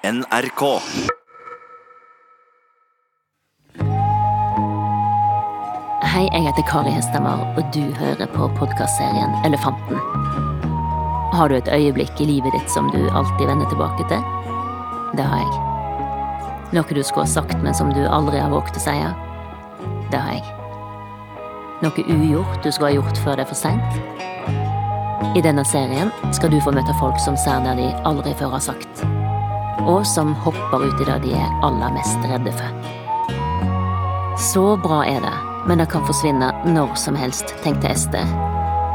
NRK. Hei, jeg heter Kari Hestemar, og du hører på podkastserien Elefanten. Har du et øyeblikk i livet ditt som du alltid vender tilbake til? Det har jeg. Noe du skulle ha sagt, men som du aldri har våget å si? Det har jeg. Noe ugjort du skulle ha gjort før det er for seint? I denne serien skal du få møte folk som det de aldri før har sagt, og som hopper ut i det de er aller mest redde for. Så bra er det, men det kan forsvinne når som helst, tenkte Ester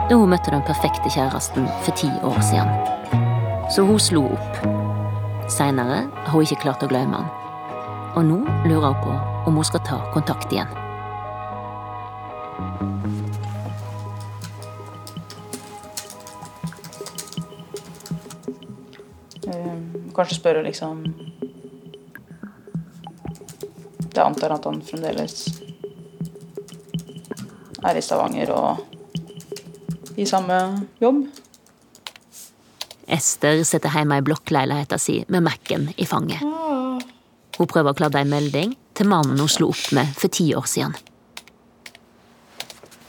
da hun møtte den perfekte kjæresten for ti år siden. Så hun slo opp. Seinere har hun ikke klart å glemme han. Og nå lurer hun på om hun skal ta kontakt igjen. Kanskje spørre liksom Jeg antar at han fremdeles er i Stavanger og i samme jobb. Ester sitter hjemme i blokkleiligheten si med Mac-en i fanget. Hun prøver å kladde en melding til mannen hun slo opp med for ti år siden.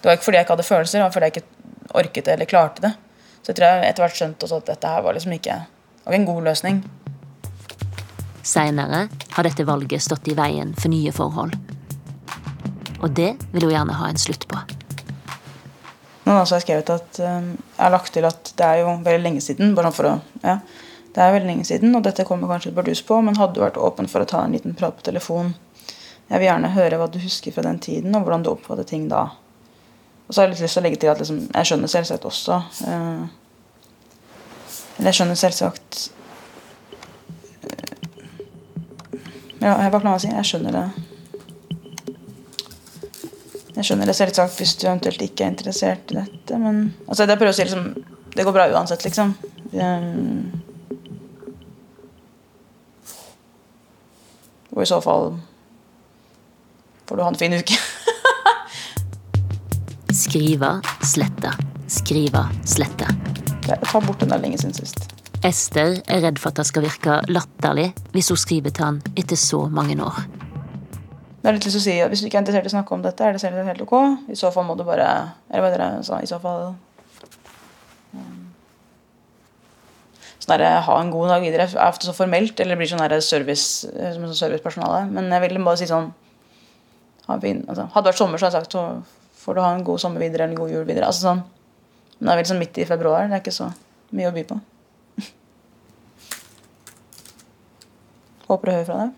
Det var ikke fordi jeg ikke hadde følelser, det var fordi jeg ikke orket det eller klarte det. Så jeg tror jeg etter hvert skjønte også at dette her var liksom ikke, ikke en god løsning. Seinere har dette valget stått i veien for nye forhold. Og det vil hun gjerne ha en slutt på. Noen har skrevet at um, Jeg har lagt til at det er jo veldig lenge siden. bare for å, ja, Det er veldig lenge siden, og dette kommer kanskje et bardus på, men hadde du vært åpen for å ta en liten prat på telefon? Jeg vil gjerne høre hva du husker fra den tiden, og hvordan du oppfattet ting da. Og så har jeg litt lyst til å legge til at liksom, jeg skjønner selvsagt også uh, Jeg skjønner selvsagt uh, Ja, hva kan man si? Jeg skjønner det. Jeg skjønner det selvsagt hvis du eventuelt ikke er interessert i dette, men altså, jeg prøver å si, liksom, det går bra uansett, liksom. Um, og i så fall får du ha en fin uke. Skriver, slette. skriver, slette. Ta bort den der lenge siden sist. Ester er redd for at det skal virke latterlig hvis hun skriver til han etter så mange år. Det er litt lyst til å si at Hvis du ikke er interessert i å snakke om dette, er det selv helt ok. I så fall må du bare Eller hva dere sa, i så fall um, Sånn der, Ha en god dag videre er ofte så formelt, eller blir sånn der service, som sånn servicepersonale. Men jeg vil bare si sånn Hadde altså, det vært sommer, så hadde jeg sagt så får du ha en god sommer videre eller en god jul videre. Altså sånn. Det er vel liksom midt i februar. Det er ikke så mye å by på. Håper du hører fra deg.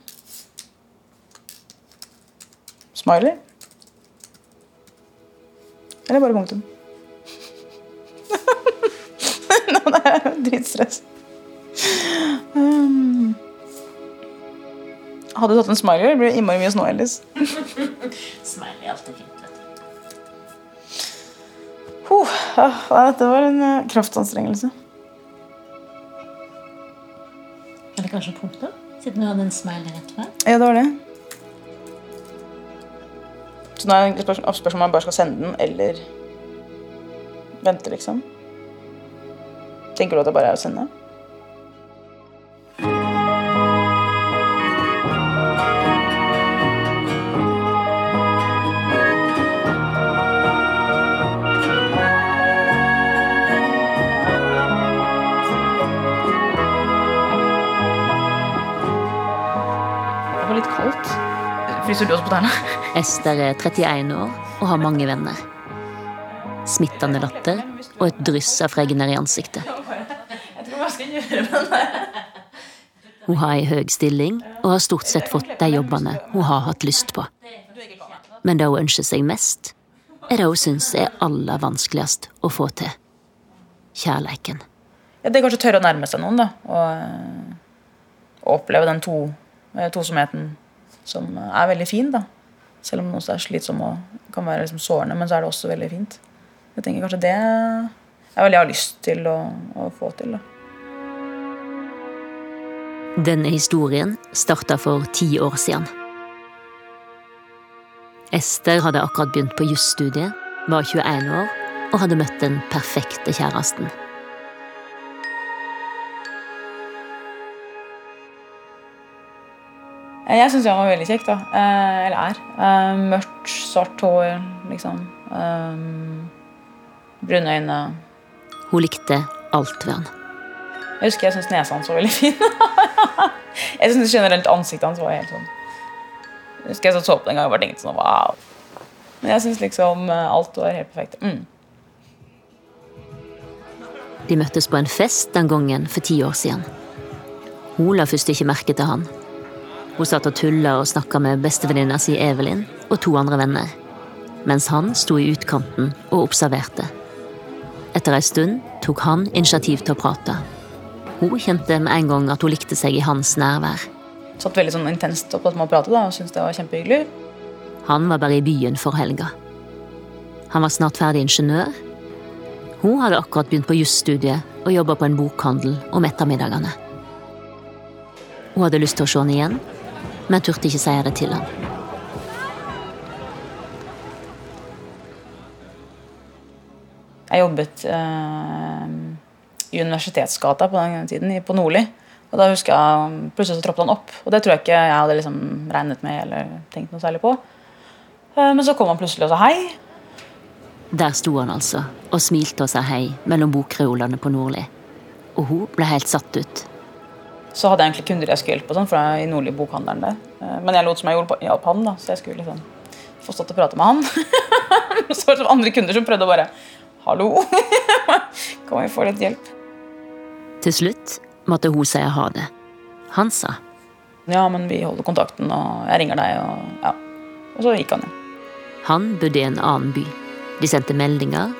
Smiley? Eller bare punktum? Nå, det er dritstress. Um, hadde du tatt en smiley, blir det innmari mye snå ellers. Smiley er alltid fint, Uh, dette var en uh, kraftanstrengelse. Eller kanskje punktum? Siden du hadde en smile rett før? Ja, det var det. Så nå er det egentlig spørsmål om man bare skal sende den, eller vente, liksom. Tenker du at det bare er å sende? Tærne? Ester er 31 år og har mange venner. Smittende latter og et dryss av fregner i ansiktet. Jeg tror hva skal gjøre med det. Hun har ei høy stilling og har stort sett fått de jobbene hun har hatt lyst på. Men det hun ønsker seg mest, er det hun syns er aller vanskeligst å få til. Kjærleiken. Ja, det er kanskje tørre å nærme seg noen, da. Og, og oppleve den to, eh, tosomheten som er veldig fin, da. Selv om noe er slitsom og kan være liksom sårende, men så er det også veldig fint. Jeg tenker kanskje det er vel jeg har lyst til å, å få til. da. Denne historien starta for ti år siden. Ester hadde akkurat begynt på jusstudiet, var 21 år og hadde møtt den perfekte kjæresten. Jeg syns han var veldig kjekk, da. Eh, eller er. Eh, mørkt, svart hår, liksom. Eh, brune øyne. Hun likte alt ved han. Jeg husker jeg syntes nesa hans var veldig fin. jeg syns generelt ansiktet hans var helt sånn Jeg husker jeg så på den en gang og bare tenkte sånn wow. Men jeg syns liksom eh, alt var helt perfekt. Mm. De møttes på en fest den gangen for ti år siden. Hun la først ikke merke til han. Hun satt og tulla og snakka med bestevenninna si Evelyn og to andre venner, mens han sto i utkanten og observerte. Etter ei stund tok han initiativ til å prate. Hun kjente med en gang at hun likte seg i hans nærvær. Satt veldig sånn intenst opp at man prate da, og syntes det var kjempehyggelig. Han var bare i byen for helga. Han var snart ferdig ingeniør. Hun hadde akkurat begynt på jusstudiet og jobba på en bokhandel om ettermiddagene. Hun hadde lyst til å se han igjen, men turte ikke si det til han. Jeg jobbet eh, i Universitetsgata på den tiden, på Nordli. Og da husker jeg Plutselig så troppet han opp, og det tror jeg ikke jeg hadde liksom regnet med eller tenkt noe særlig på. Eh, men så kom han plutselig og sa hei. Der sto han altså og smilte og sa hei mellom bokreolene på Nordli. Og hun ble helt satt ut. Så hadde jeg egentlig kunder jeg skulle hjelpe, og sånn, for jeg er i nordlige bokhandelen der. Eh, Men jeg lot som jeg gjorde hjalp han, da, så jeg skulle liksom få stått og prate med han. så var det som andre kunder som prøvde å bare Hallo, kan vi få litt hjelp? Til slutt måtte hun si ha det. Han sa Ja, men vi holder kontakten, og jeg ringer deg, og ja. Og så gikk han jo. han bodde i en annen by. De sendte meldinger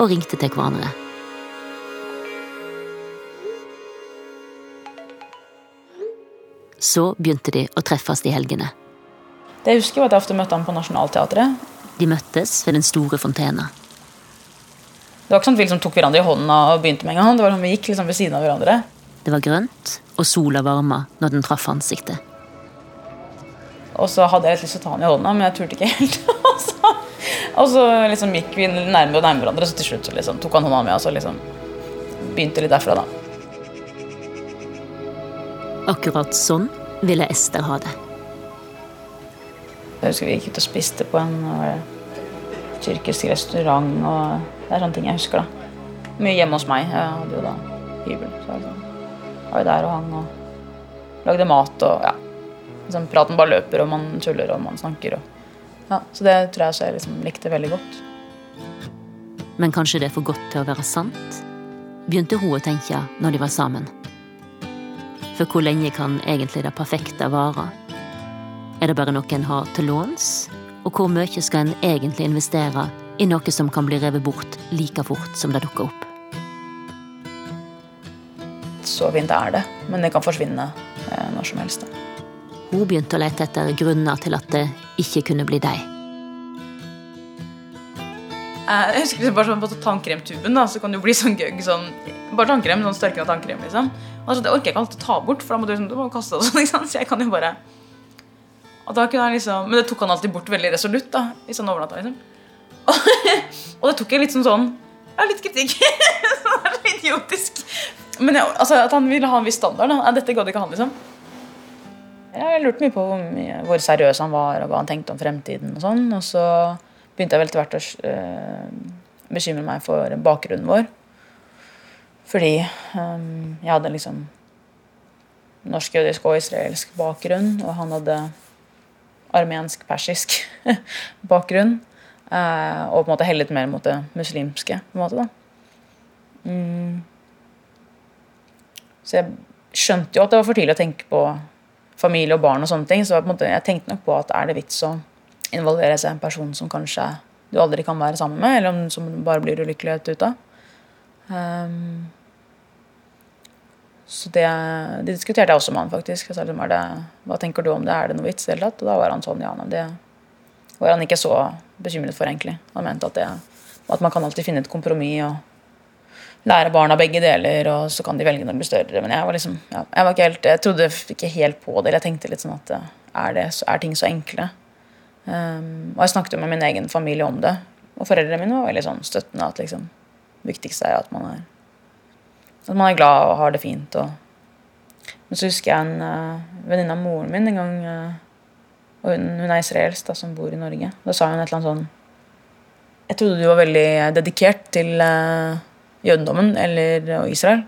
og ringte til hverandre. Så begynte de å treffes i helgene. Det jeg husker var at jeg ofte møtte ham på Nationaltheatret. De møttes ved den store fontena. Det var ikke sånn at vi liksom tok hverandre i hånda og begynte med en gang. Det var sånn Vi gikk liksom ved siden av hverandre. Det var grønt, og sola varma når den traff ansiktet. Og så hadde jeg litt lyst til å ta ham i hånda, men jeg turte ikke helt. og, så, og så liksom gikk vi nærmere og nærmere hverandre, så til slutt så liksom tok han hånda mi og så liksom begynte litt derfra, da. Akkurat sånn ville Ester ha det. Jeg husker vi gikk ut og spiste på en øh, tyrkisk restaurant. og Det er sånne ting jeg husker. da. Mye hjemme hos meg. Jeg hadde jo da hybel. Så jeg sånn, var jo der og hang og lagde mat. og ja. Liksom, praten bare løper, og man tuller og man snakker. Og, ja. Så det tror jeg også jeg liksom likte veldig godt. Men kanskje det er for godt til å være sant? Begynte hun å tenke når de var sammen. For hvor lenge kan egentlig det perfekte vare? Er det bare noe en har til låns? Og hvor mye skal en egentlig investere i noe som kan bli revet bort like fort som det dukker opp? Så fint er det, men det kan forsvinne eh, når som helst. Hun begynte å lete etter grunner til at det ikke kunne bli deg. Eh, Jeg husker bare sånn på tannkremtuben, da, så kan det jo bli sånn gøgg sånn Bare tannkrem, sånn størkende tannkrem, liksom. Og så, det orker jeg ikke alltid å ta bort, for da må du, liksom, du må kaste det og sånn? Så jeg kan jo bare Og da kunne jeg liksom Men det tok han alltid bort veldig resolutt, da, i sånn overnatta, liksom. Og det tok jeg litt sånn sånn Ja, litt kritikk. så det er så idiotisk. Men jeg, altså, at han ville ha en viss standard, da. Dette gadd ikke han, liksom. Jeg lurte mye på hvor, mye, hvor seriøs han var, og hva han tenkte om fremtiden. Og sånn, og så begynte jeg vel etter hvert å øh, bekymre meg for bakgrunnen vår. Fordi um, jeg hadde liksom norsk, jødisk og israelsk bakgrunn, og han hadde armensk-persisk bakgrunn. Uh, og på en måte hellet mer mot det muslimske. på en måte da. Mm. Så jeg skjønte jo at det var for tidlig å tenke på familie og barn og sånne ting. Så en måte, jeg tenkte nok på at er det vits å involvere seg i en person som kanskje du aldri kan være sammen med, eller om som bare blir ulykkelig ut av. Um, så det, det diskuterte jeg også med han, faktisk. Jeg sa, liksom, det, hva tenker du om det, er det noe vits i det hele tatt? Og da var han sånn, ja, det var han ikke så bekymret for, egentlig. Han mente at, det, at man kan alltid finne et kompromiss og lære barna begge deler, og så kan de velge når de blir større. Men jeg var liksom, ja, jeg var ikke helt, jeg trodde ikke helt på det. eller Jeg tenkte litt sånn at er, det, er ting så enkle? Um, og jeg snakket jo med min egen familie om det. Og foreldrene mine var veldig sånn støttende. At liksom, det viktigste er at man er, at man er glad og har det fint. Og Men så husker jeg en uh, venninne av moren min en gang uh, og hun, hun, er israelsk, da, som bor i Norge. Da sa hun et eller annet sånn Jeg trodde du var veldig dedikert til uh, jødedommen eller Israel.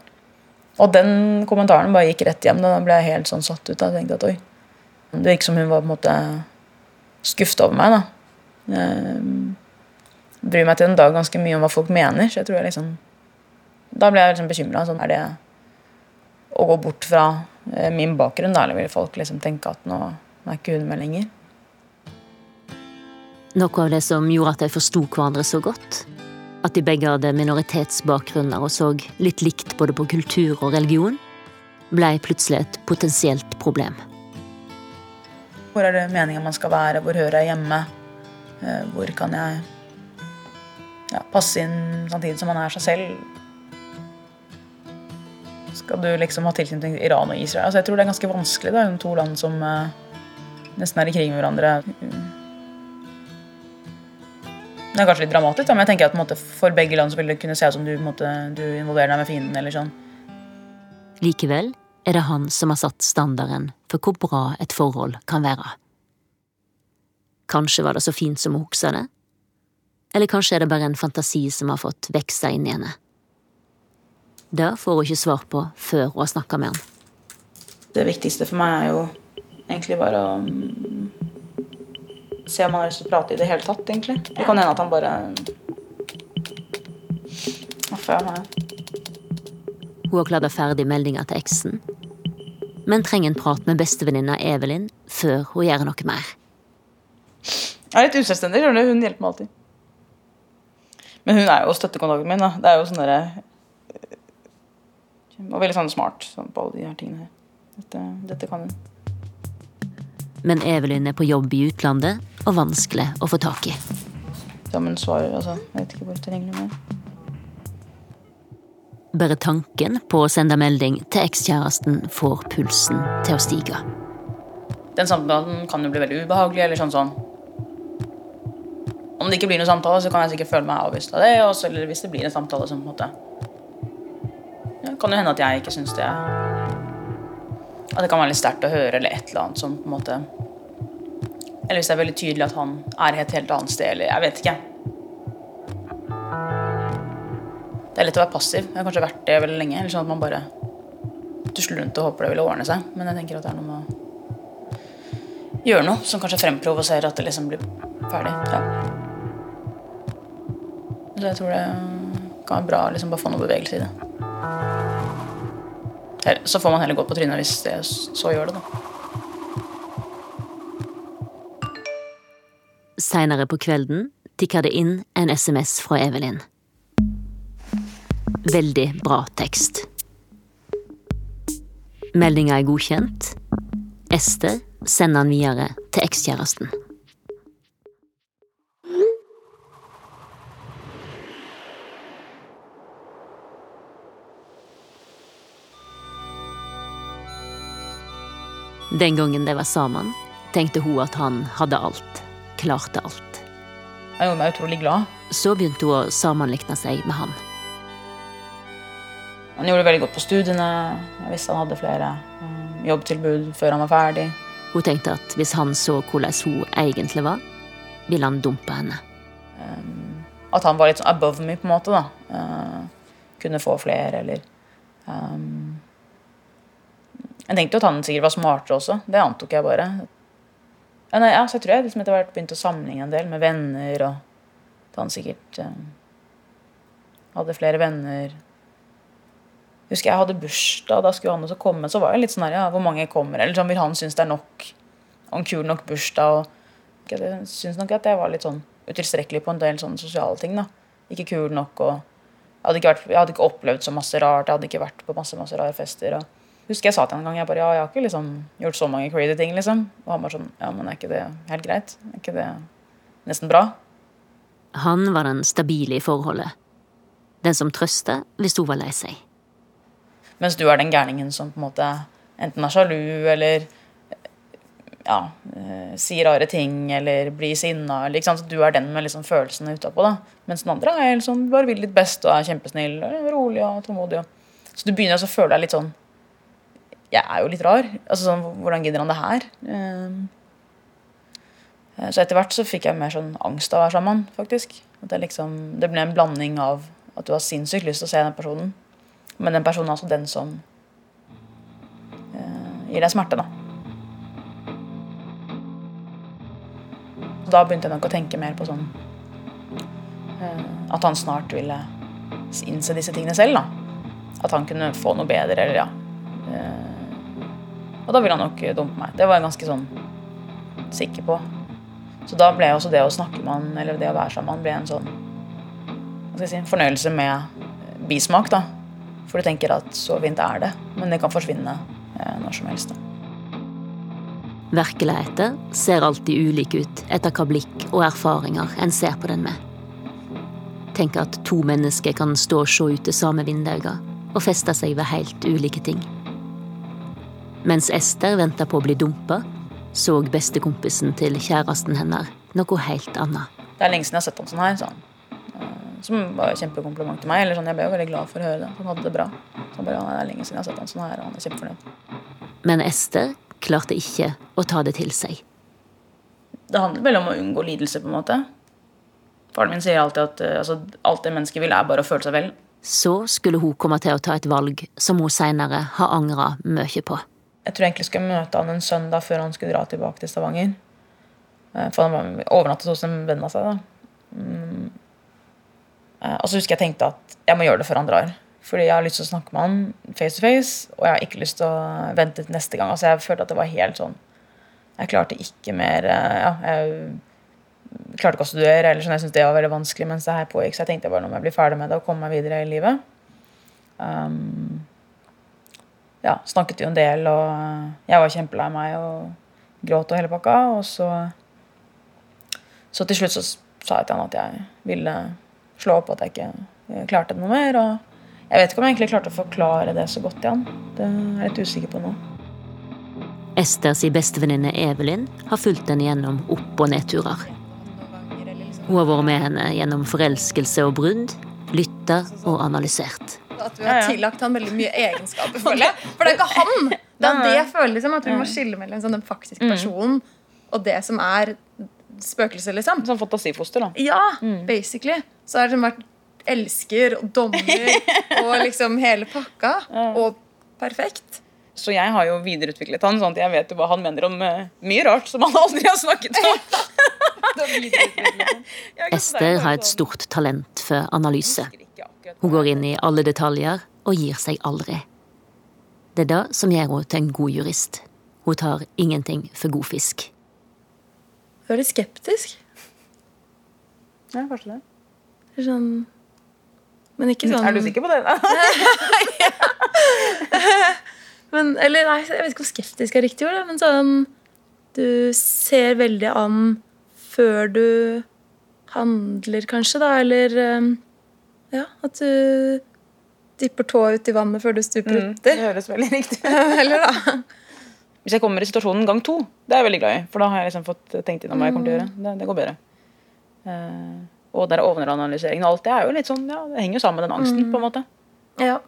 Og den kommentaren bare gikk rett hjem. Da ble jeg helt sånn satt ut. Da. Jeg tenkte at oi, Det virket som hun var på en måte skuffet over meg. da. Jeg bryr meg til en dag ganske mye om hva folk mener. så jeg tror jeg liksom Da ble jeg liksom bekymra. Sånn, er det å gå bort fra eh, min bakgrunn, da? Eller vil folk liksom tenke at nå er ikke hun med lenger? Noe av det som gjorde at de forsto hverandre så godt, at de begge hadde minoritetsbakgrunner og så litt likt både på kultur og religion, blei plutselig et potensielt problem. Hvor er det meninga man skal være? Hvor hører jeg hjemme? Eh, hvor kan jeg ja, passe inn samtidig som man er seg selv? Skal du liksom ha tilknytning til Iran og Israel? Altså, jeg tror det er ganske vanskelig. Det er to land som uh, nesten er i krig med hverandre. Det er kanskje litt dramatisk, da, men jeg tenker at måte, for begge land så vil det kunne se ut som du, måte, du involverer deg med fienden. eller sånn. Likevel er det han som har satt standarden for hvor bra et forhold kan være. Kanskje var det så fint som hun husker det? Eller kanskje er det bare en fantasi som har fått vokse inn i henne? Det får hun ikke svar på før hun har snakka med han. Det viktigste for meg er jo egentlig bare å mm, se om han har lyst til å prate i det hele tatt, egentlig. Det kan hende at han bare Uff, ja, Hun har kladda ferdig meldinga til eksen, men trenger en prat med bestevenninna Evelyn før hun gjør noe mer. Jeg er litt uselvstendig. Hun hjelper meg alltid. Men hun er jo støttekontakten min. Da. Det er jo sånn Og veldig sånn smart sånn på alle de her tingene her. Dette, dette kan hun. Men Evelyn er på jobb i utlandet og vanskelig å få tak i. Ja, men svarer, altså. Jeg vet ikke hvor tilgjengelig hun er. Bare tanken på å sende melding til ekskjæresten får pulsen til å stige. Den samtalen kan jo bli veldig ubehagelig. eller sånn sånn. Om det ikke blir noen samtale, så kan jeg sikkert føle meg avvist av det. Også, eller hvis det blir en samtale som på en måte Kan jo hende at jeg ikke syns det At det kan være litt sterkt å høre, eller et eller annet som på en måte eller hvis det er veldig tydelig at han er et helt annet sted, eller jeg vet ikke. Det er lett å være passiv. Jeg har kanskje vært det veldig lenge. Eller sånn at man bare tusler rundt og håper det vil ordne seg. Men jeg tenker at det er noe med å gjøre noe som kanskje fremprovoserer at det liksom blir ferdig. Ja. Så jeg tror det kan være bra liksom bare få noe bevegelse i det. Så får man heller gå på trynet hvis det så gjør det, da. Seinere på kvelden tikker det inn en SMS fra Evelyn. Veldig bra tekst. Meldinga er godkjent. Ester sender den videre til ekskjæresten. Den gangen de var sammen, tenkte hun at han hadde alt klarte alt. Jeg gjorde meg utrolig glad. Så begynte hun å sammenlikne seg med han. Han gjorde det veldig godt på studiene. Jeg visste han hadde flere um, jobbtilbud før han var ferdig. Hun tenkte at hvis han så hvordan hun egentlig var, ville han dumpe henne. Um, at han var litt sånn above me, på en måte. da. Uh, kunne få flere, eller um, Jeg tenkte jo at han sikkert var smartere også. Det antok jeg bare. Ja, ja, så jeg tror jeg liksom etter hvert begynte å sammenligne en del med venner. og Han sikkert eh, hadde flere venner. Jeg husker jeg hadde bursdag, da skulle han også komme. Så var jeg litt sånn her, ja, hvor mange kommer? Eller sånn, vil han synes det er nok? En kul nok bursdag? og Jeg syns nok at jeg var litt sånn utilstrekkelig på en del sånne sosiale ting. da. Ikke kul nok. og jeg hadde, ikke vært, jeg hadde ikke opplevd så masse rart. Jeg hadde ikke vært på masse masse rare fester. og husker jeg sa til ham en gang jeg bare, ja, jeg har ikke liksom gjort så mange crazy ting. liksom. Og han bare sånn Ja, men er ikke det helt greit? Er ikke det nesten bra? Han var den stabile i forholdet. Den som trøster hvis hun var lei seg. Mens du er den gærningen som på en måte enten er sjalu eller ja, eh, sier rare ting eller blir sinna. Du er den med liksom følelsene utapå. Mens den andre er liksom, bare vil ditt best og er kjempesnill og rolig og tålmodig. Så du begynner å føle deg litt sånn jeg er jo litt rar. Altså sånn, Hvordan gidder han det her? Eh, så etter hvert så fikk jeg mer sånn angst av å være sammen faktisk. At det, liksom, det ble en blanding av at du har sinnssykt lyst til å se den personen, men den personen er altså den som eh, gir deg smerte, da. Da begynte jeg nok å tenke mer på sånn eh, At han snart ville innse disse tingene selv. da. At han kunne få noe bedre, eller ja. Eh, og da ville han nok dumpe meg. Det var jeg ganske sånn sikker på. Så da ble også det å snakke med han, eller det å være sammen med han, en sånn hva skal jeg si, fornøyelse med bismak. da. For du tenker at så fint er det, men det kan forsvinne eh, når som helst. da. Virkeligheten ser alltid ulik ut etter hva blikk og erfaringer en ser på den med. Tenk at to mennesker kan stå og se ut det samme vinduet og feste seg ved helt ulike ting. Mens Ester venta på å bli dumpa, så bestekompisen til kjæresten hennes noe helt annet. Det er lenge siden jeg har sett ham sånn her. Sånn. Som var et kjempekompliment til meg. Eller sånn, jeg ble jo veldig glad for å høre det. Han hadde det bra. Så bare, det er lenge siden jeg har sett ham sånn her, og han er kjempefornøyd. Men Ester klarte ikke å ta det til seg. Det handler vel om å unngå lidelse, på en måte. Faren min sier alltid at uh, altså, alt det mennesket vil, er bare å føle seg vel. Så skulle hun komme til å ta et valg som hun seinere har angra mye på. Jeg tror jeg egentlig skulle møte han en søndag før han skulle dra tilbake til Stavanger. Uh, for han var overnattet hos en venn av seg. da. Mm. Uh, og så husker jeg tenkte at jeg må gjøre det før han drar. Fordi jeg har lyst til å snakke med han face to face, og jeg har ikke lyst til å vente til neste gang. Altså Jeg følte at det var helt sånn Jeg klarte ikke mer Ja, jeg klarte ikke å studere, eller sånn, jeg syntes det var veldig vanskelig mens det her pågikk, så jeg tenkte bare nå må jeg bli ferdig med det og komme meg videre i livet. Um, ja, snakket jo en del, og jeg var kjempelei meg og gråt og hele pakka. Og så Så til slutt så sa jeg til han at jeg ville slå opp, at jeg ikke klarte det noe mer. og jeg vet ikke om jeg egentlig klarte å forklare det så godt til han. Det er jeg litt usikker på nå. Esters bestevenninne Evelyn har fulgt henne gjennom opp- og nedturer. Hun har vært med henne gjennom forelskelse og brudd, lytta og analysert. At du har tillagt han veldig mye egenskaper. For det, for det er ikke han! Det er det jeg føler liksom, at vi må skille mellom sånn, den faktiske personen og det som er spøkelset, liksom. Som fantasifoster, da. Ja, basically. Så har det vært elsker og dommer og liksom hele pakka. Og perfekt. Så jeg har jo videreutviklet han, sånn at jeg vet jo hva han mener om uh, mye rart som han aldri har snakket om. Ester har et stort talent for analyse. Hun går inn i alle detaljer og gir seg aldri. Det er det som gjør henne til en god jurist. Hun tar ingenting for god fisk. Du er litt skeptisk. Ja, kanskje det. Det er sånn Men ikke sånn Er du sikker på det? da? men, Eller nei, jeg vet ikke om skeptisk er riktig ord, men sånn Du ser veldig an før du handler, kanskje, da, eller um, Ja, at du dipper tåa ut i vannet før du stuper Mm, uti. det høres veldig riktig ut. eller da. Hvis jeg kommer i situasjonen gang to, det er jeg veldig glad i. For da har jeg liksom fått tenkt innom hva jeg kommer til å gjøre. Det, det går bedre. Uh, og der overanalyseringen og alt det er jo litt sånn, ja, det henger jo sammen med den angsten. på en måte. Ja.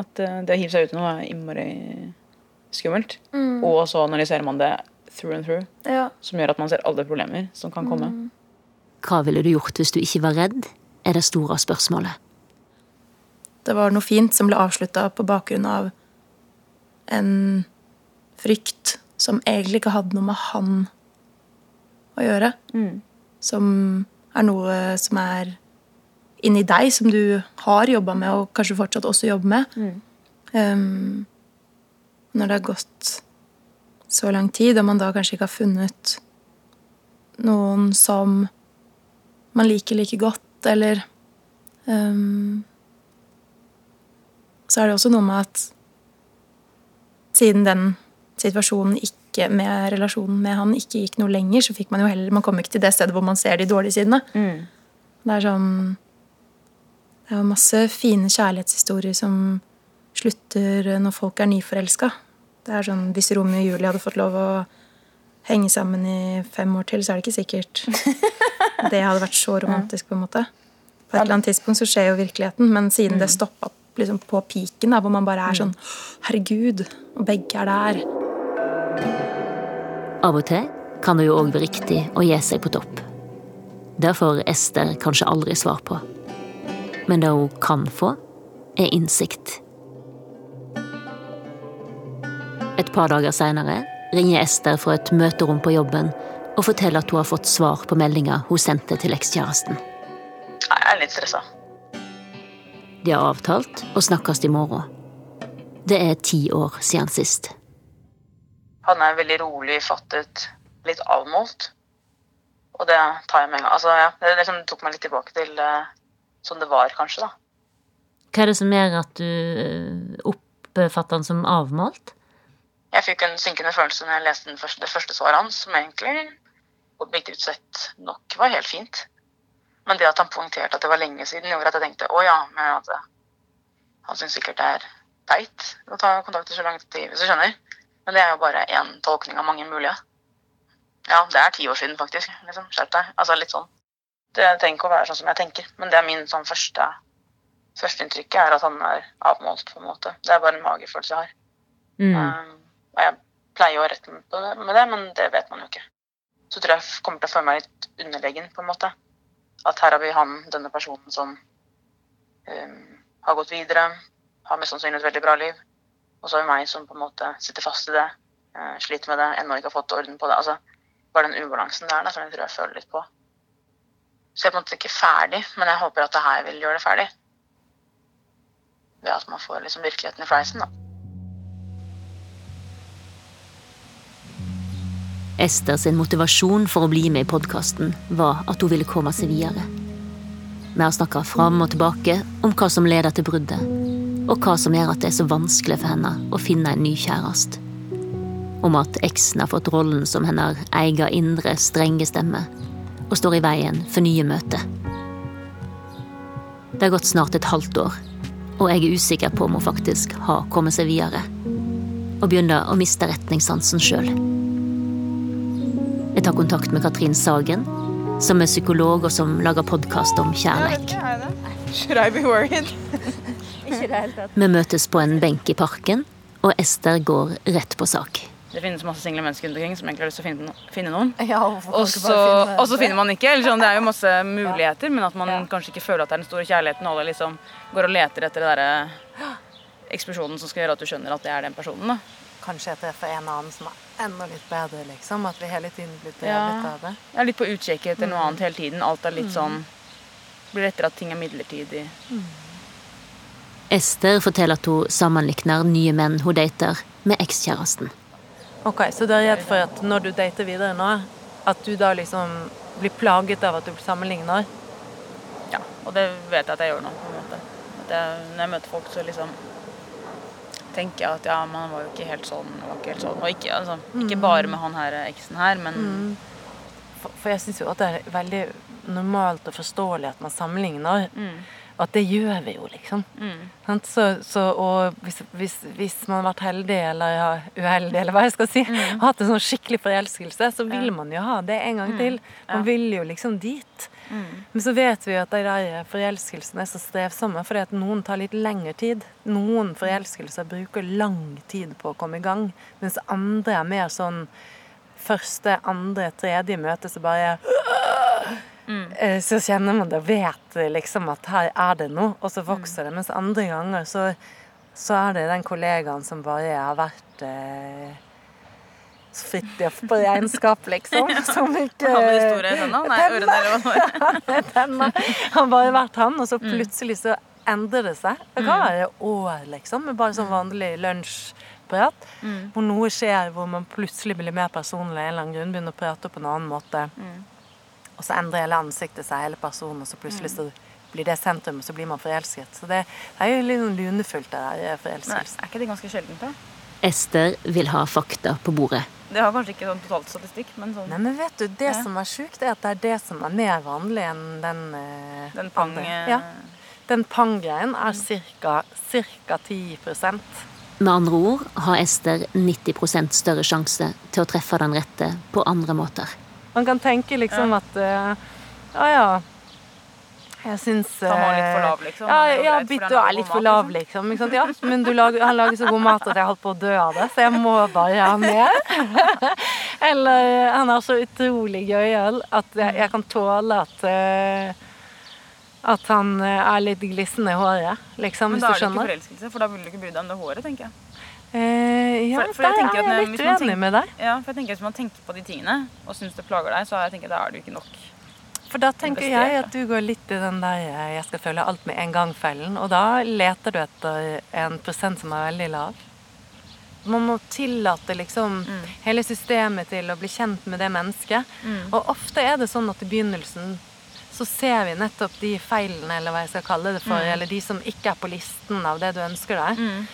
At uh, det å hive seg ut i noe er innmari skummelt. Og så analyserer man det through and through, ja. som gjør at man ser alle problemer som kan komme. Hva ville du gjort hvis du ikke var redd, er det store spørsmålet. Det var noe fint som ble avslutta på bakgrunn av en frykt som egentlig ikke hadde noe med han å gjøre. Som er noe som er inni deg, som du har jobba med, og kanskje fortsatt også jobber med. Um, når det har gått så lang tid, og man da kanskje ikke har funnet noen som man liker like godt, eller um, Så er det også noe med at siden den situasjonen ikke med relasjonen med han ikke gikk noe lenger, så fikk man jo heller Man kom ikke til det stedet hvor man ser de dårlige sidene. Det er sånn Det er jo masse fine kjærlighetshistorier som slutter når folk er nyforelska. Det er sånn Hvis Romeo og Julie hadde fått lov å henge sammen i fem år til, så er det ikke sikkert det hadde vært så romantisk. på en måte. På et eller annet tidspunkt så skjer jo virkeligheten, men siden det stoppa opp liksom på piken, da, hvor man bare er sånn Herregud, og begge er der. Av og til kan det jo òg være riktig å gi seg på topp. Det får Ester kanskje aldri svar på. Men det hun kan få, er innsikt. Et par dager seinere ringer Ester fra et møterom på jobben og forteller at hun har fått svar på meldinga hun sendte til ekskjæresten. Jeg er litt stressa. De har avtalt å snakkes i morgen. Det er ti år siden sist. Han er veldig rolig, fattet, litt avmålt. Og det tar jeg med en gang. Altså, ja, det liksom tok meg litt tilbake til uh, sånn det var, kanskje. da. Hva er det som gjør at du eh, oppfatter han som avmålt? Jeg fikk en synkende følelse når jeg leste første, det første svaret hans, som egentlig objektivt sett nok var helt fint. Men det at han poengterte at det var lenge siden, gjorde at jeg tenkte å ja, men at han syns sikkert det er teit å ta kontakt i så lang tid, hvis du skjønner. Men det er jo bare én tolkning av mange mulige. Ja, det er ti år siden, faktisk. liksom, Skjerp deg. Altså litt sånn. Det trenger ikke å være sånn som jeg tenker, men det er min sånn første Førsteinntrykket er at han er avmålt, på en måte. Det er bare en magefølelse jeg har. Mm. Um, og jeg pleier å rette på det, med det, men det vet man jo ikke. Så tror jeg jeg kommer til å føle meg litt underlegen, på en måte. At her har vi han, denne personen som um, har gått videre, har mest sannsynlig et veldig bra liv. Og så har vi meg som på en måte sitter fast i det, uh, sliter med det, ennå ikke har fått orden på det. Altså, bare den ubalansen der, da, som jeg tror jeg føler litt på. Så jeg er på en måte ikke ferdig, men jeg håper at det her vil gjøre det ferdig. Ved at man får liksom virkeligheten i fleisen, da. Ester sin motivasjon for å bli med i podkasten var at hun ville komme seg videre. Vi har snakka fram og tilbake om hva som leder til bruddet, og hva som gjør at det er så vanskelig for henne å finne en ny kjæreste. Om at eksen har fått rollen som hennes egen indre, strenge stemme, og står i veien for nye møter. Det har gått snart et halvt år, og jeg er usikker på om hun faktisk har kommet seg videre. Og begynner å miste retningssansen sjøl. Tar kontakt med Katrin Sagen, som er psykolog og som lager podkast om kjærleik. Worried? Vi møtes på en benk i parken, og Ester går rett på sak. Det finnes masse single mennesker rundt omkring som egentlig har lyst til å finne, noen. Ja, Og så finne- og så finner man ikke. Eller sånn, det er jo masse muligheter, men at man Ja. kanskje ikke føler at det er den store kjærligheten. Og alle liksom går og leter etter den eksplosjonen som skal gjøre at du skjønner at det er den personen. da. Kanskje jeg treffer en annen som er enda litt bedre, liksom. At vi hele tiden blir drevet Ja. av det. Jeg er litt på utkikk etter noe annet hele tiden. Alt er Mm. litt sånn Blir lettere at ting er midlertidig. Ester forteller at hun sammenlikner nye menn hun dater, med ekskjæresten. Ok, Så du er redd for at når du dater videre nå, at du da liksom blir plaget av at du sammenligner? Ja, og det vet jeg at jeg gjør nå. på en måte. At jeg, når jeg møter folk, så liksom tenker jeg at ja, man var jo ikke helt sånn. ikke helt sånn. Og ikke, altså, ikke Mm. bare med han her eksen her, men For, for jeg syns jo at det er veldig normalt og forståelig at man sammenligner. mm, at det gjør vi jo, liksom. mm, Så, så, og hvis, hvis, hvis man har vært heldig eller ja, uheldig, eller hva jeg skal si, mm. hatt en sånn skikkelig forelskelse, så vil man jo ha det en gang til. Man vil jo liksom dit. mm, Men så vet vi jo at de der forelskelsene er så strevsomme, fordi at noen tar litt lengre tid. Noen forelskelser bruker lang tid på å komme i gang, mens andre er mer sånn første, andre, tredje møte så bare Eh, Så kjenner man det og vet liksom at her er det noe, og så vokser det. Mens andre ganger så, så er det den kollegaen som bare har vært eh, Fridtjof på regnskap, liksom. Som ikke Han med de store ørene. Han bare vært han, og så plutselig så endrer det seg. Det kan være år, liksom, med bare sånn vanlig lunsjprat. Hvor noe skjer hvor man plutselig blir mer personlig en eller annen grunn, begynner å prate på en annen måte. Og så endrer hele ansiktet seg, hele personen, og så plutselig så blir det sentrum, og så blir man forelsket. Så det, det er jo litt sånn lunefullt, det der Nei, forelskelsen. er ikke det ganske sjeldent, da? Ester vil ha fakta på bordet. Det har kanskje ikke sånn totalt statistikk, men sånn Nei, men vet du, det Ja. som er sjukt, er at det er det som er mer vanlig enn den eh, den pang... andre. Ja. Den pang-greien er ca. 10 Med andre ord har Ester 90 større sjanse til å treffe den rette på andre måter. Man kan tenke liksom at eh, Ja, ja. Jeg syns Han var litt for eh, lav, liksom. Ja, ja bitt du er litt for lav, liksom. Sant? Ja, men du lager, han lager så god mat at jeg holdt på å dø av det, så jeg må bare ha mer. Eller han er så utrolig gøyal at jeg, jeg kan tåle at eh, at han er litt glissen i håret, liksom, hvis du skjønner. Men da er det ikke forelskelse, for da vil du ikke bry deg om det håret, tenker jeg. Eh, ja, For- for jeg der at er jeg litt man uenig med deg. Ja, for jeg tenker Hvis man tenker på de tingene og syns det plager deg, så jeg tenker, da er du ikke nok. For da tenker jeg at du går litt i den der eh, 'jeg skal føle alt med en gang'-fellen. Og da leter du etter en prosent som er veldig lav. Man må tillate liksom Mm. hele systemet til å bli kjent med det mennesket. Og ofte er det sånn at i begynnelsen så ser vi nettopp de feilene, eller hva jeg skal kalle det for, Mm. eller de som ikke er på listen av det du ønsker deg.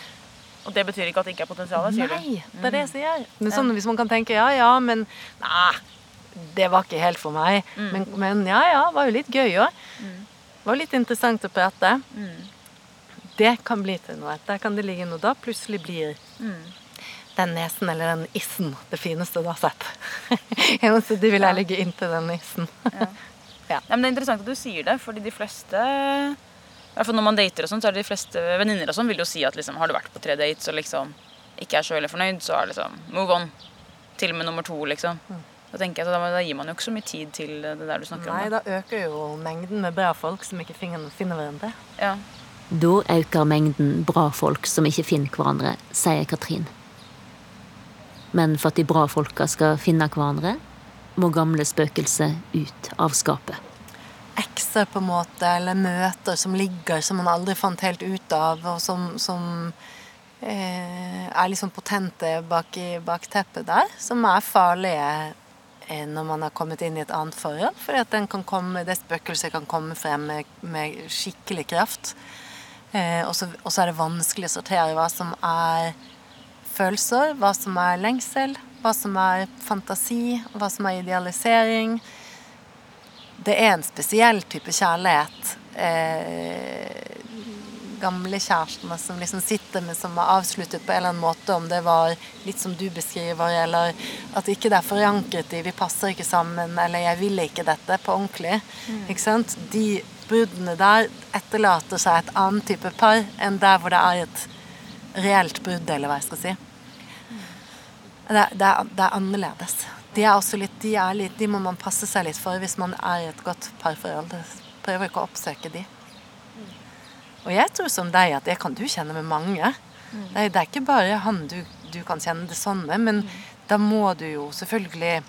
Og det betyr ikke at det ikke er potensial, sier du? Nei, det er det jeg sier. Men sånn hvis man kan tenke ja, ja, men nei, det var ikke helt for meg. Men, men ja, ja, var jo litt gøy òg. Det var litt interessant å prate. Det kan bli til noe. Der kan det ligge noe. Da plutselig blir den nesen eller den issen det fineste du har sett. Eneste de vil jeg legge inntil den issen. Ja, men Det er interessant at du sier det, fordi de fleste hvert fall Når man dater, og sånn, så er det de fleste venninner og sånn vil jo si at liksom, har du vært på tre dates og liksom ikke er så veldig fornøyd, så er det liksom move on. Til og med nummer to, liksom. Da tenker jeg, så da, da gir man jo ikke så mye tid til det der du snakker Nei, om. da øker jo mengden med bra folk som ikke finner, finner hverandre. Da. Ja. Da øker mengden bra folk som ikke finner hverandre, sier Katrin. Men for at de bra folka skal finne hverandre, må gamle spøkelser ut av skapet. Ekser på en måte, eller møter som ligger som man aldri fant helt ut av, og som, som eh, er liksom potente bak i bakteppet der, som er farlige eh, når man har kommet inn i et annet forhold. For det spøkelset kan komme frem med, med skikkelig kraft. Eh, og så er det vanskelig å sortere hva som er følelser, hva som er lengsel, hva som er fantasi, hva som er idealisering det er en spesiell type kjærlighet. Eh, gamle kjærestene som liksom sitter med som er avsluttet på en eller annen måte, om det var litt som du beskriver, eller at ikke det er forankret i 'vi passer ikke sammen', eller 'jeg vil ikke dette' på ordentlig. Ikke sant? De bruddene der etterlater seg et annet type par enn der hvor det er et reelt brudd, eller hva jeg skal si. Det, det, er, det er annerledes. De er også litt, de, er litt, de må man passe seg litt for hvis man er i et godt parforhold. Prøver ikke å oppsøke de. Og jeg tror som deg at det kan du kjenne med mange. Det, er, det er ikke bare han du, du kan kjenne det sånn med, men da må du jo selvfølgelig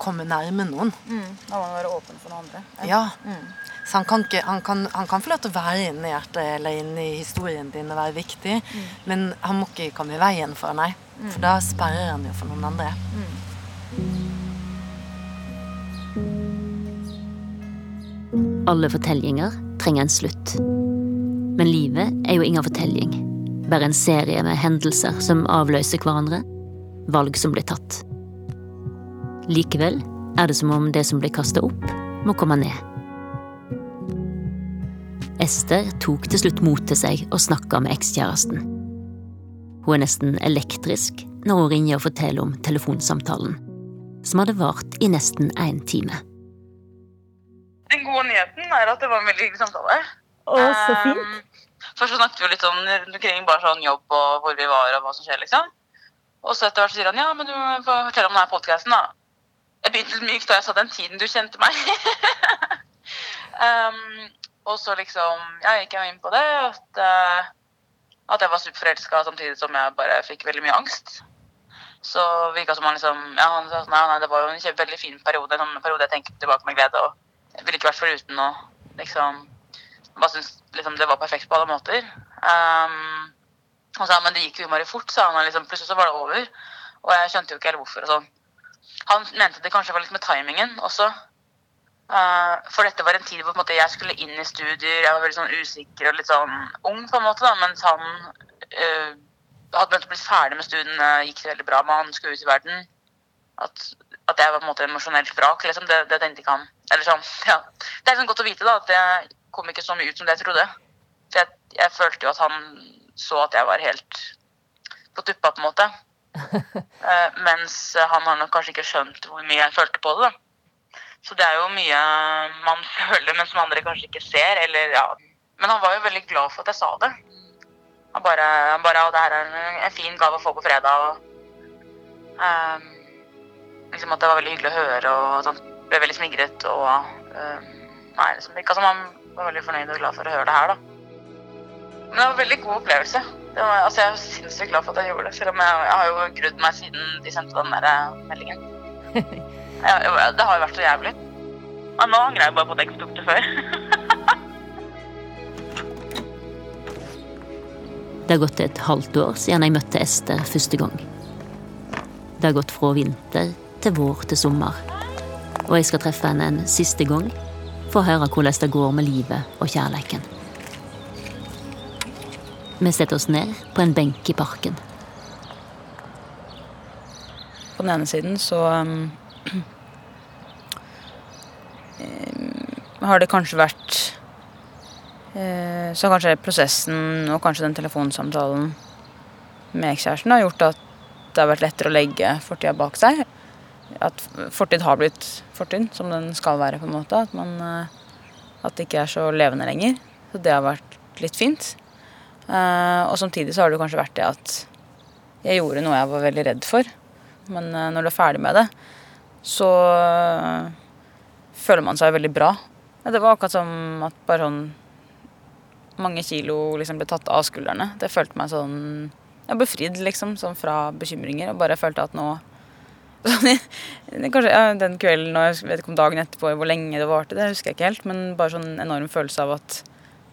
komme nærme noen. Da må man være åpen for noen andre. Ja. Så han kan, ikke, han, kan, han kan få lov til å være inni hjertet eller inni historien din og være viktig, men han må ikke komme i veien for deg. For da sperrer han jo for noen andre. Alle fortellinger trenger en slutt. Men livet er jo ingen fortelling. Bare en serie med hendelser som avløser hverandre. Valg som blir tatt. Likevel er det som om det som blir kasta opp, må komme ned. Ester tok til slutt mot til seg og snakka med ekskjæresten. Hun er nesten elektrisk når hun ringer og forteller om telefonsamtalen, som hadde vart i nesten én time. Den gode nyheten er at det var en veldig hyggelig samtale. Å, så fint. Um, først så snakket vi litt rundt omkring bare sånn jobb og hvor vi var og hva som skjer, liksom. Og så etter hvert sier han ja, men du må fortelle om denne podkasten, da. Jeg begynte litt mykt da jeg sa den tiden du kjente meg. um, og så liksom ja, gikk jeg inn på det, at, uh, at jeg var superforelska samtidig som jeg bare fikk veldig mye angst. Så virka som han liksom Ja, han sa sånn, nei, nei, det var jo en veldig fin periode. En sånn periode jeg tenker tilbake med glede. Og jeg ville ikke vært foruten å liksom Bare syns liksom, det var perfekt på alle måter. Um, og sa men det gikk jo innmari fort, sa han. Liksom, plutselig så var det over. Og jeg skjønte jo ikke helt hvorfor. og sånn. Han mente det kanskje var litt med timingen også. Uh, for dette var en tid hvor på en måte, jeg skulle inn i studier, jeg var veldig sånn usikker og litt sånn ung, på en måte, da, mens han uh, hadde begynt å bli ferdig med studiene, gikk det veldig bra med han, skulle ut i verden. At, at jeg var på en måte emosjonelt vrak, liksom, det, det tenkte ikke han. Eller sånn, ja. Det er liksom godt å vite da, at det kom ikke så mye ut som det jeg trodde. For jeg, jeg følte jo at han så at jeg var helt på tuppa, på en måte. Uh, mens han har nok kanskje ikke skjønt hvor mye jeg følte på det. da. Så det er jo mye man føler, men som andre kanskje ikke ser. Eller, ja. Men han var jo veldig glad for at jeg sa det. Han bare, han bare det her er en fin gave å få på fredag. Og, um, liksom at det var veldig hyggelig å høre, og han ble veldig smigret. Og uh, nei, liksom, ikke Altså, man var veldig fornøyd og glad for å høre det her, da. Men det var en veldig god opplevelse. Var, altså, jeg er sinnssykt glad for at jeg gjorde det, selv om jeg, jeg har jo grudd meg siden de sendte den der eh, meldingen. Jeg, det har jo vært så jævlig. Og nå angrer jeg bare på at jeg ikke tok det før. Det har gått et halvt år siden jeg møtte Ester første gang. Det har gått fra vinter til vår til sommer. Og jeg skal treffe henne en siste gang for å høre hvordan det går med livet og kjærleiken. Vi setter oss ned på en benk i parken. På den ene siden så um, har det kanskje vært Eh, så kanskje prosessen og kanskje den telefonsamtalen med ekskjæresten har gjort at det har vært lettere å legge fortida bak seg. At fortid har blitt fortid, som den skal være. på en måte. At, man, eh, at det ikke er så levende lenger. Så det har vært litt fint. Eh, og samtidig så har det kanskje vært det at jeg gjorde noe jeg var veldig redd for. Men når du er ferdig med det, så føler man seg veldig bra. Det var akkurat som at bare sånn mange kilo liksom ble tatt av skuldrene. Det følte meg sånn Jeg befridd, liksom, sånn fra bekymringer. Og bare følte at nå Kanskje ja, den kvelden og jeg vet ikke om dagen etterpå hvor lenge det varte, det husker jeg ikke helt. Men bare sånn enorm følelse av at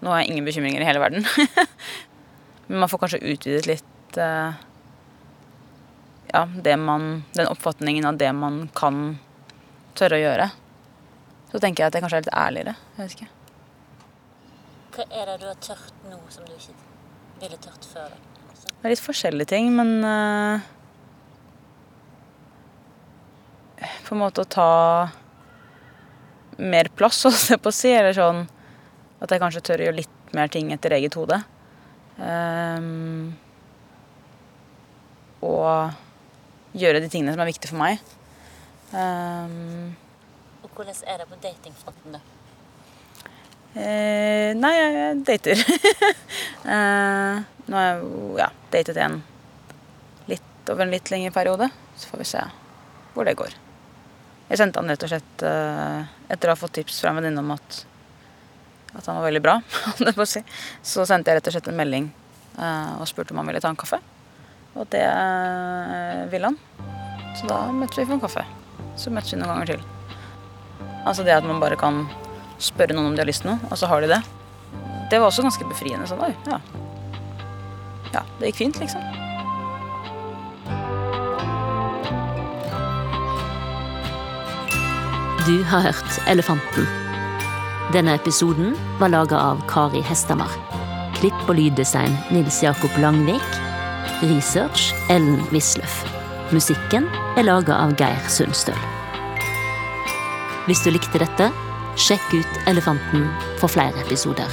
nå har jeg ingen bekymringer i hele verden. men man får kanskje utvidet litt uh, ja, man, den oppfatningen av det man kan tørre å gjøre. Så tenker jeg at jeg kanskje er litt ærligere. Jeg vet ikke. Hva er det du har tørt nå som du ikke ville tørt før? Det er litt forskjellige ting, men uh, På en måte å ta mer plass, holdt jeg på å si. Eller sånn at jeg kanskje tør å gjøre litt mer ting etter eget hode. Um, og gjøre de tingene som er viktige for meg. Um, og hvordan er det på datingfronten, da? Eh, nei, jeg dater. eh, nå har jeg jo ja, datet en litt over en litt lengre periode. Så får vi se hvor det går. Jeg sendte han rett og slett eh, etter å ha fått tips fra en venninne om at, at han var veldig bra. så sendte jeg rett og slett en melding eh, og spurte om han ville ta en kaffe. Og det eh, ville han. Så da møttes vi for en kaffe. Så møttes vi noen ganger til. Altså det at man bare kan spørre noen om de har lyst til noe, og så har de det. Det var også ganske befriende. Sånn, ja. ja, det gikk fint, liksom. Du har hørt Elefanten. Denne episoden var laga av Kari Hestamar. Klipp og lyddesign Nils Jakob Langvik. Research Ellen Wisløff. Musikken er laga av Geir Sundstøl. Hvis du likte dette, Sjekk ut Elefanten for flere episoder.